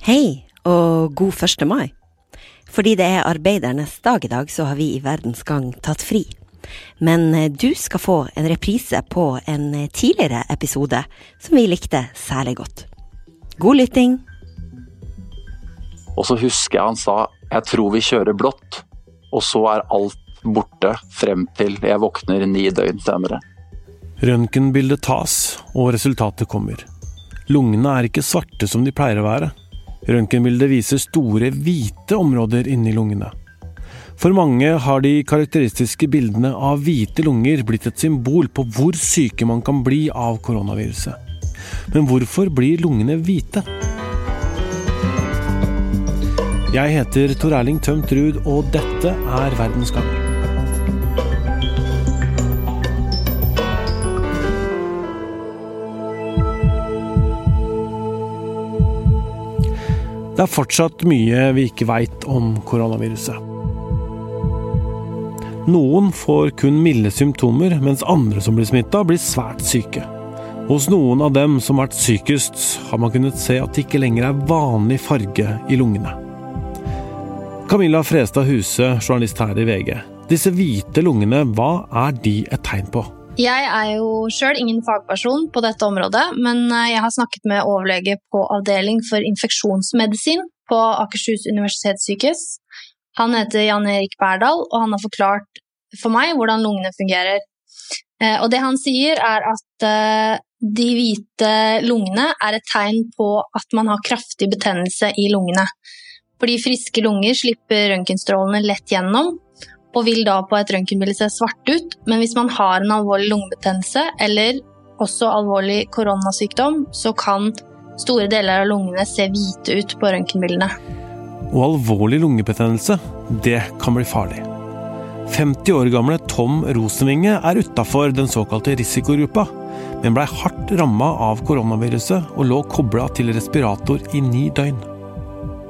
Hei, og god 1. mai. Fordi det er arbeidernes dag i dag, så har vi i Verdens Gang tatt fri. Men eh, du skal få en reprise på en eh, tidligere episode som vi likte særlig godt. God lytting! Og så husker jeg han sa 'jeg tror vi kjører blått', og så er alt borte frem til jeg våkner ni døgn senere. Røntgenbildet tas, og resultatet kommer. Lungene er ikke svarte som de pleier å være. Røntgenbildet viser store, hvite områder inni lungene. For mange har de karakteristiske bildene av hvite lunger blitt et symbol på hvor syke man kan bli av koronaviruset. Men hvorfor blir lungene hvite? Jeg heter Tor Erling Tømt Ruud, og dette er Verdens gang. Det er fortsatt mye vi ikke veit om koronaviruset. Noen får kun milde symptomer, mens andre som blir smitta, blir svært syke. Hos noen av dem som har vært sykest, har man kunnet se at det ikke lenger er vanlig farge i lungene. Camilla Frestad Huse, journalist her i VG. Disse hvite lungene, hva er de et tegn på? Jeg er jo sjøl ingen fagperson på dette området, men eh, jeg har snakket med overlege på avdeling for infeksjonsmedisin på Akershus universitetssykehus. Han heter Jan Erik Berdal, og han har forklart for meg hvordan lungene fungerer. Eh, og det han sier, er at eh, de hvite lungene er et tegn på at man har kraftig betennelse i lungene. Fordi friske lunger slipper røntgenstrålene lett gjennom, og vil da på et røntgenbilde se svart ut. Men hvis man har en alvorlig lungebetennelse eller også alvorlig koronasykdom, så kan store deler av lungene se hvite ut på røntgenbildene. Og alvorlig lungebetennelse, det kan bli farlig. 50 år gamle Tom Rosenvinge er utafor den såkalte risikogruppa, men blei hardt ramma av koronaviruset og lå kobla til respirator i ni døgn.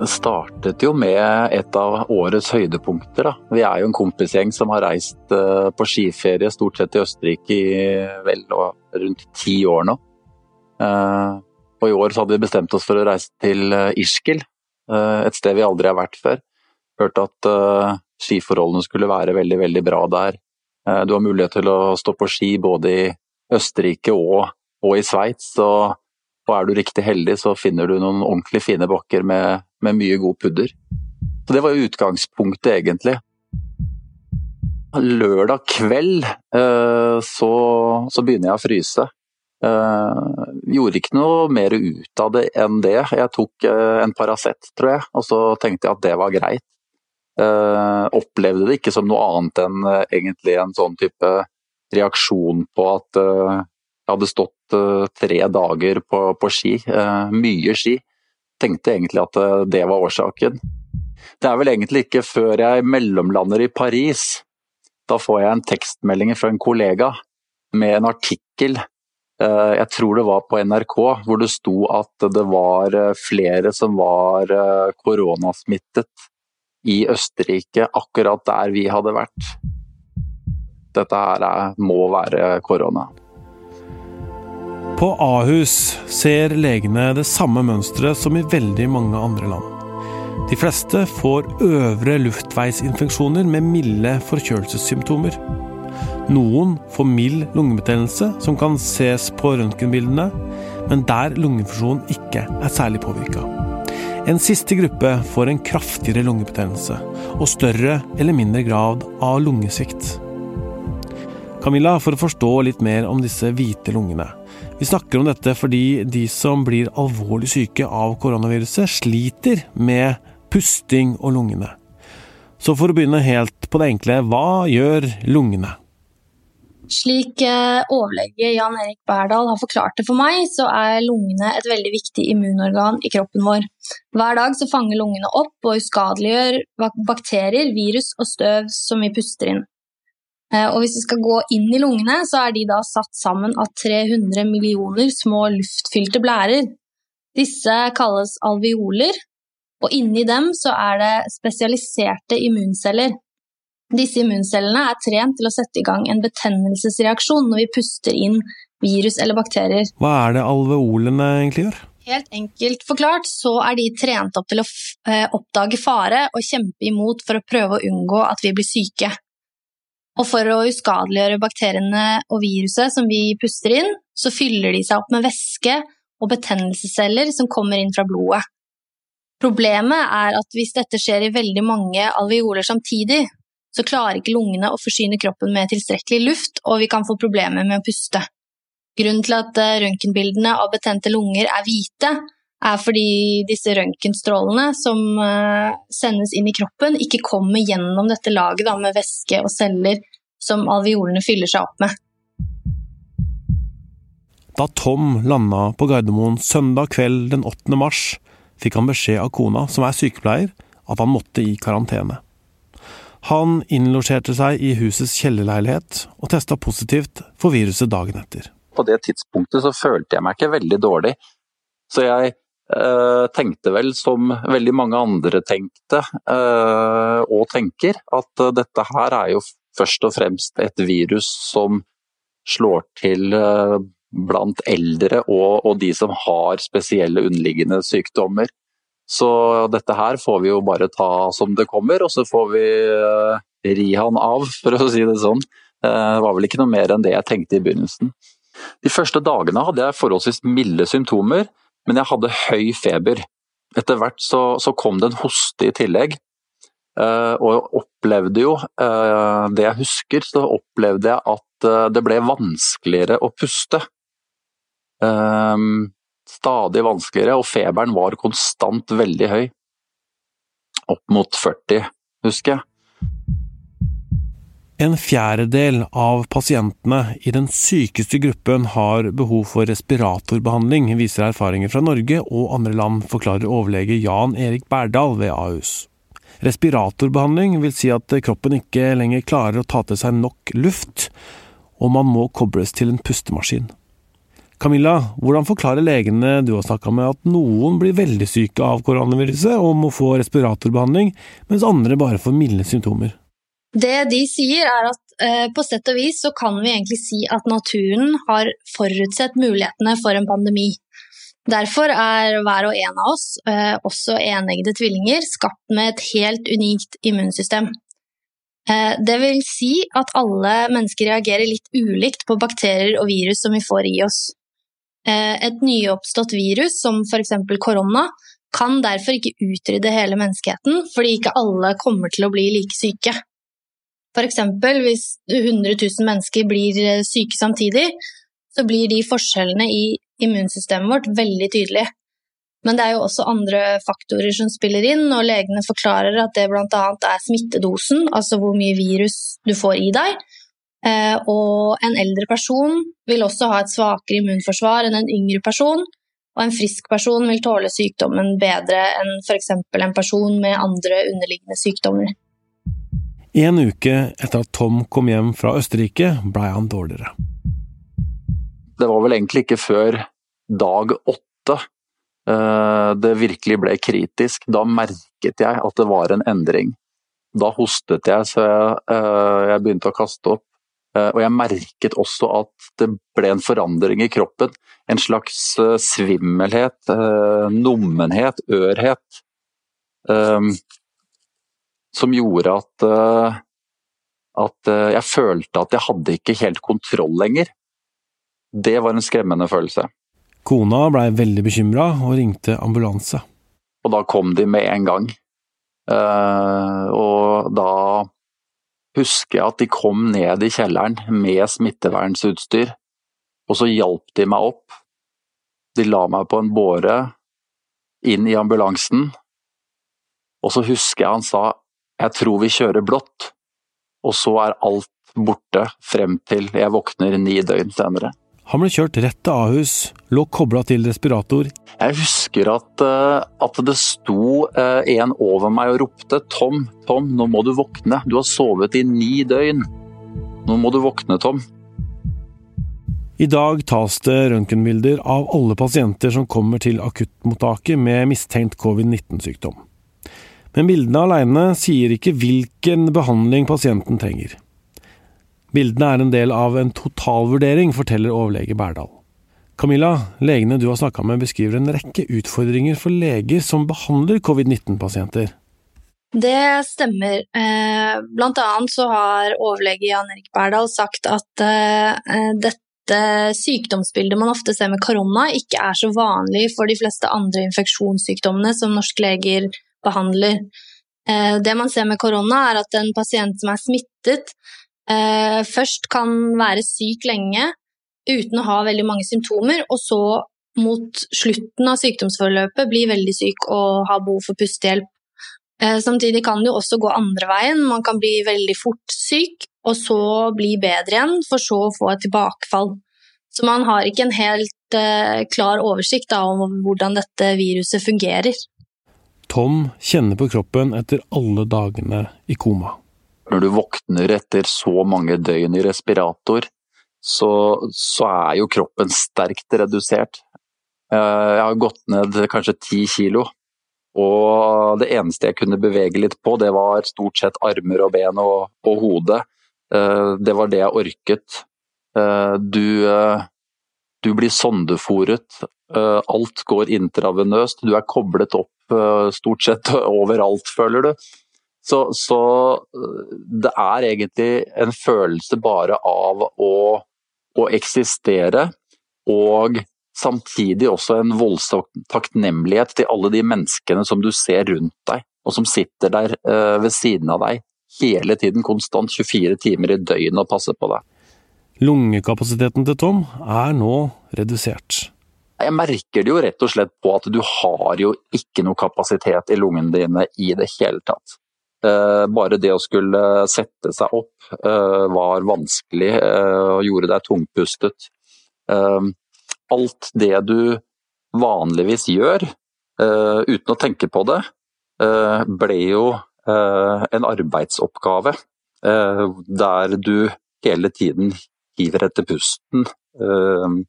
Det startet jo med et av årets høydepunkter. Da. Vi er jo en kompisgjeng som har reist eh, på skiferie stort sett i Østerrike i vel rundt ti år nå. Eh, og i år så hadde vi bestemt oss for å reise til Irskil, Ischgl, et sted vi aldri har vært før. Hørte at skiforholdene skulle være veldig, veldig bra der. Du har mulighet til å stå på ski både i Østerrike og, og i Sveits. Og, og er du riktig heldig, så finner du noen ordentlig fine bakker med med mye god pudder. Så Det var jo utgangspunktet, egentlig. Lørdag kveld eh, så, så begynner jeg å fryse. Uh, gjorde ikke noe mer ut av det enn det. Jeg tok uh, en Paracet, tror jeg, og så tenkte jeg at det var greit. Uh, opplevde det ikke som noe annet enn egentlig en sånn type reaksjon på at jeg hadde stått tre dager på, på ski, mye ski tenkte egentlig at eh, det var årsaken. Det er vel egentlig ikke før jeg mellomlander i Paris. Da får jeg en tekstmelding fra en kollega med en artikkel, eh, jeg tror det var på NRK, hvor det sto at det var eh, flere som var koronasmittet i Østerrike, akkurat der vi hadde vært. Dette her må være korona. På Ahus ser legene det samme mønsteret som i veldig mange andre land. De fleste får øvre luftveisinfeksjoner med milde forkjølelsessymptomer. Noen får mild lungebetennelse, som kan ses på røntgenbildene, men der lungefunksjonen ikke er særlig påvirka. En siste gruppe får en kraftigere lungebetennelse og større eller mindre grad av lungesvikt. Camilla, for å forstå litt mer om disse hvite lungene. Vi snakker om dette fordi de som blir alvorlig syke av koronaviruset, sliter med pusting og lungene. Så for å begynne helt på det enkle, hva gjør lungene? Slik eh, overlege Jan Erik Berdal har forklart det for meg, så er lungene et veldig viktig immunorgan i kroppen vår. Hver dag fanger lungene opp og uskadeliggjør bakterier, virus og støv som vi puster inn. Eh, og hvis vi skal gå inn i lungene, så er de da satt sammen av 300 millioner små luftfylte blærer. Disse kalles alveoler, og inni dem så er det spesialiserte immunceller. Disse immuncellene er trent til å sette i gang en betennelsesreaksjon når vi puster inn virus eller bakterier. Hva er det alveolene egentlig gjør? Helt enkelt forklart så er de trent opp til å eh, oppdage fare og kjempe imot for å prøve å unngå at vi blir syke. Og for å uskadeliggjøre bakteriene og viruset som vi puster inn, så fyller de seg opp med væske og betennelsesceller som kommer inn fra blodet. Problemet er at hvis dette skjer i veldig mange alveoler samtidig, så klarer ikke lungene å forsyne kroppen med tilstrekkelig luft, og vi kan få problemer med å puste. Grunnen til at eh, røntgenbildene av betente lunger er hvite, er fordi disse røntgenstrålene som eh, sendes inn i kroppen, ikke kommer gjennom dette laget med væske og celler som alveolene fyller seg opp med. Da Tom landa på Gardermoen søndag kveld den 8. mars, fikk han beskjed av kona, som er sykepleier, at han måtte i karantene. Han innlosjerte seg i husets kjellerleilighet og testa positivt for viruset dagen etter. På det tidspunktet så følte jeg meg ikke veldig dårlig, så jeg eh, tenkte vel som veldig mange andre tenkte eh, og tenker, at uh, dette her er jo først og fremst et virus som slår til eh, blant eldre og, og de som har spesielle underliggende sykdommer. Så dette her får vi jo bare ta som det kommer, og så får vi uh, ri han av, for å si det sånn. Uh, det var vel ikke noe mer enn det jeg tenkte i begynnelsen. De første dagene hadde jeg forholdsvis milde symptomer, men jeg hadde høy feber. Etter hvert så, så kom det en hoste i tillegg, og jeg opplevde jo Det jeg husker, så opplevde jeg at det ble vanskeligere å puste. Stadig vanskeligere, og feberen var konstant veldig høy. Opp mot 40, husker jeg. En fjerdedel av pasientene i den sykeste gruppen har behov for respiratorbehandling, viser erfaringer fra Norge og andre land, forklarer overlege Jan Erik Berdal ved Ahus. Respiratorbehandling vil si at kroppen ikke lenger klarer å ta til seg nok luft, og man må kobles til en pustemaskin. Camilla, hvordan forklarer legene du har snakka med at noen blir veldig syke av koronaviruset og må få respiratorbehandling, mens andre bare får milde symptomer? Det de sier er at eh, på sett og vis så kan vi egentlig si at naturen har forutsett mulighetene for en pandemi. Derfor er hver og en av oss, eh, også eneggede tvillinger, skapt med et helt unikt immunsystem. Eh, det vil si at alle mennesker reagerer litt ulikt på bakterier og virus som vi får i oss. Eh, et nyoppstått virus, som f.eks. korona, kan derfor ikke utrydde hele menneskeheten, fordi ikke alle kommer til å bli like syke. F.eks. hvis 100 000 mennesker blir syke samtidig, så blir de forskjellene i immunsystemet vårt veldig tydelig. Men det er jo også andre faktorer som spiller inn, og legene forklarer at det bl.a. er smittedosen, altså hvor mye virus du får i deg, Eh, og en eldre person vil også ha et svakere immunforsvar enn en yngre person. Og en frisk person vil tåle sykdommen bedre enn f.eks. en person med andre underliggende sykdommer. En uke etter at Tom kom hjem fra Østerrike, blei han dårligere. Det var vel egentlig ikke før dag åtte eh, det virkelig ble kritisk. Da merket jeg at det var en endring. Da hostet jeg så jeg, eh, jeg begynte å kaste opp. Eh, og jeg merket også at det ble en forandring i kroppen. En slags svimmelhet, nummenhet, ørhet. Som gjorde at, at jeg følte at jeg hadde ikke helt kontroll lenger. Det var en skremmende følelse. Kona blei veldig bekymra og ringte ambulanse. Og da kom de med en gang. Og da husker jeg at de kom ned i kjelleren med smittevernsutstyr, og så hjalp de meg opp. De la meg på en båre inn i ambulansen, og så husker jeg han sa jeg tror vi kjører blått, og så er alt borte frem til jeg våkner ni døgn senere. Han ble kjørt rett til Ahus, lå kobla til respirator. Jeg husker at, eh, at, det sto eh, en over meg og ropte 'Tom, Tom, nå må du våkne. Du har sovet i ni døgn. Nå må du våkne, Tom'. I dag tas det røntgenbilder av alle pasienter som kommer til akuttmottaket med mistenkt covid-19-sykdom. Men bildene alene sier ikke hvilken behandling pasienten trenger. Bildene er en del av en totalvurdering, forteller overlege Berdal. Camilla, legene du har snakka med beskriver en rekke utfordringer for leger som behandler covid-19-pasienter. Det stemmer. Eh, blant annet så har overlege Jan Erik Berdal sagt at eh, dette sykdomsbildet man ofte ser med korona, ikke er så vanlig for de fleste andre infeksjonssykdommene som norske leger behandler. Eh, det man ser med korona, er at en pasient som er smittet, først kan være syk lenge uten å ha veldig mange symptomer, og så mot slutten av sykdomsforløpet bli veldig syk og ha behov for pustehjelp. Eh, samtidig kan det jo også gå andre veien. Man kan bli veldig fort syk, og så bli bedre igjen, for så å få et tilbakefall. Så man har ikke en helt eh, klar oversikt da, om hvordan dette viruset fungerer. Tom kjenner på kroppen etter alle dagene i koma. Når du våkner etter så mange døgn i respirator, så, så er jo kroppen sterkt redusert. Eh, jeg har gått ned kanskje ti kilo og det eneste jeg kunne bevege litt på, det var stort sett armer og ben og, og hode. Eh, det var det jeg orket. Eh, du, du blir sondefòret. Alt går intravenøst. Du er koblet opp stort sett overalt, føler du. Så, så det er egentlig en følelse bare av å, å eksistere og samtidig også en voldsom takknemlighet til alle de menneskene som du ser rundt deg, og som sitter der uh, ved siden av deg hele tiden, konstant 24 timer i døgnet og passer på deg. Lungekapasiteten til Tom er nå redusert. Jeg merker det jo rett og slett på at du har jo ikke noe kapasitet i lungene dine i det hele tatt. Uh, bare det å skulle sette seg opp uh, var vanskelig og gjorde deg tungpustet alt det du vanligvis gjør uten å tenke på det, ble jo en arbeidsoppgave der du hele tiden hiver etter pusten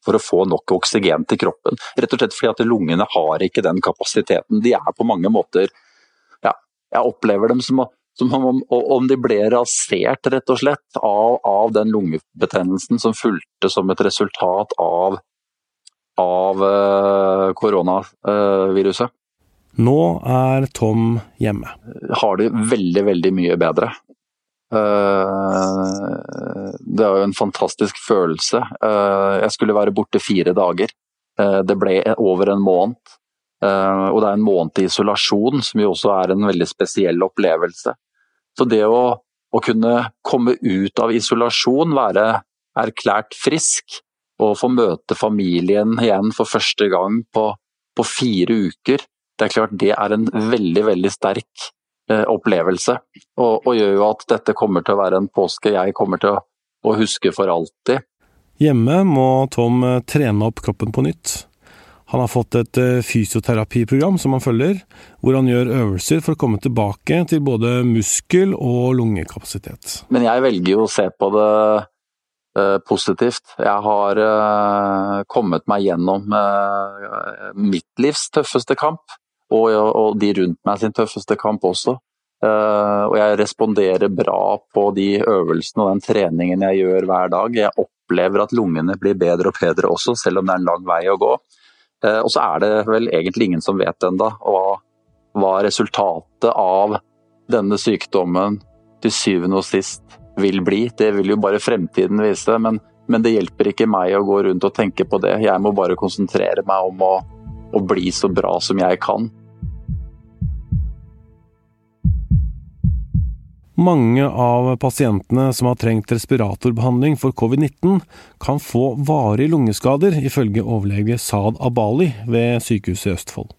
for å få nok oksygen til kroppen. Rett og slett fordi at lungene har ikke den kapasiteten. De er på mange måter Jeg opplever dem som, som om, om, de ble rasert, rett og slett, av, av den lungebetennelsen som fulgte som et resultat av av eh, koronaviruset. Nå er Tom hjemme. Har det veldig, veldig mye bedre. Eh, det er jo en fantastisk følelse. Eh, jeg skulle være borte fire dager. Det ble over en måned. Og det er en måned i isolasjon, som jo også er en veldig spesiell opplevelse. Så det å, å kunne komme ut av isolasjon, være erklært frisk, og få møte familien igjen for første gang på, på, fire uker, det er klart det er en veldig, veldig sterk eh, opplevelse. Og, og, gjør jo at dette kommer til å være en påske jeg kommer til å, å huske for alltid. Hjemme må Tom eh, trene opp kroppen på nytt. Han har fått et eh, fysioterapiprogram som han følger, hvor han gjør øvelser for å komme tilbake til både muskel- og lungekapasitet. Men jeg velger jo å se på det Eh, positivt. Jeg har uh, kommet meg gjennom mitt livs tøffeste kamp, og, de rundt meg sin tøffeste kamp også. Og jeg responderer bra på de øvelsene og den treningen jeg gjør hver dag. Jeg opplever at lungene blir bedre og bedre også, selv om det er en lang vei å gå. Og så er det vel egentlig ingen som vet ennå hva, hva resultatet av denne sykdommen til syvende og sist vil bli. Det vil jo bare fremtiden vise. Men, men, det hjelper ikke meg å gå rundt og tenke på det. Jeg må bare konsentrere meg om å, å bli så bra som jeg kan. Mange av pasientene som har trengt respiratorbehandling for covid-19, kan få varige lungeskader, ifølge overlege Saad Abali ved Sykehuset i Østfold.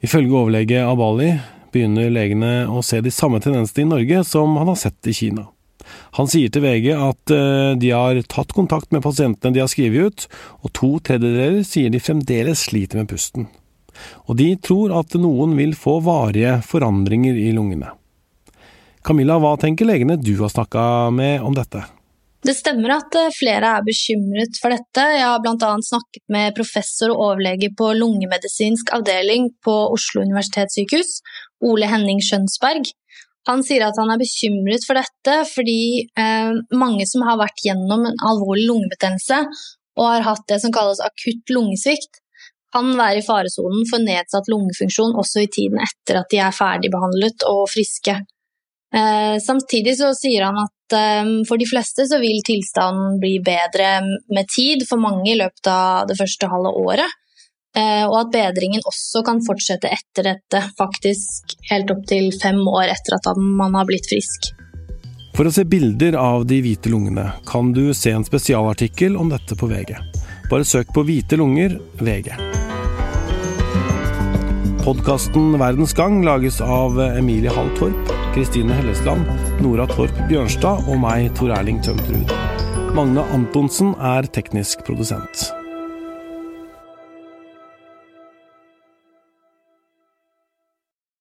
Ifølge overlege Abali begynner legene å se de samme tendensene i Norge som han har sett i Kina. Han sier til VG at eh, de har tatt kontakt med pasientene de har skrevet ut, og to tredjedeler sier de fremdeles sliter med pusten. Og de tror at noen vil få varige forandringer i lungene. Camilla, hva tenker legene du har snakka med om dette? Det stemmer at eh, flere er bekymret for dette. Jeg har bl.a. snakket med professor og overlege på lungemedisinsk avdeling på Oslo universitetssykehus, Ole Henning Skjønsberg. Han sier at han er bekymret for dette fordi eh, mange som har vært gjennom en alvorlig lungebetennelse og har hatt det som kalles akutt lungesvikt, kan være i faresonen for nedsatt lungefunksjon også i tiden etter at de er ferdigbehandlet og friske. Eh, samtidig så sier han at eh, for de fleste så vil tilstanden bli bedre med tid, for mange i løpet av det første halve året. Eh, og at bedringen også kan fortsette etter dette, faktisk helt opp til fem år etter at man har blitt frisk. For å se bilder av de hvite lungene kan du se en spesialartikkel om dette på VG. Bare søk på hvite lunger VG. Podkasten Verdens gang lages av Emilie Hall Torp, Kristine Hellesland, Nora Torp Bjørnstad og meg, Tor Erling Tømterud. Magne Antonsen er teknisk produsent.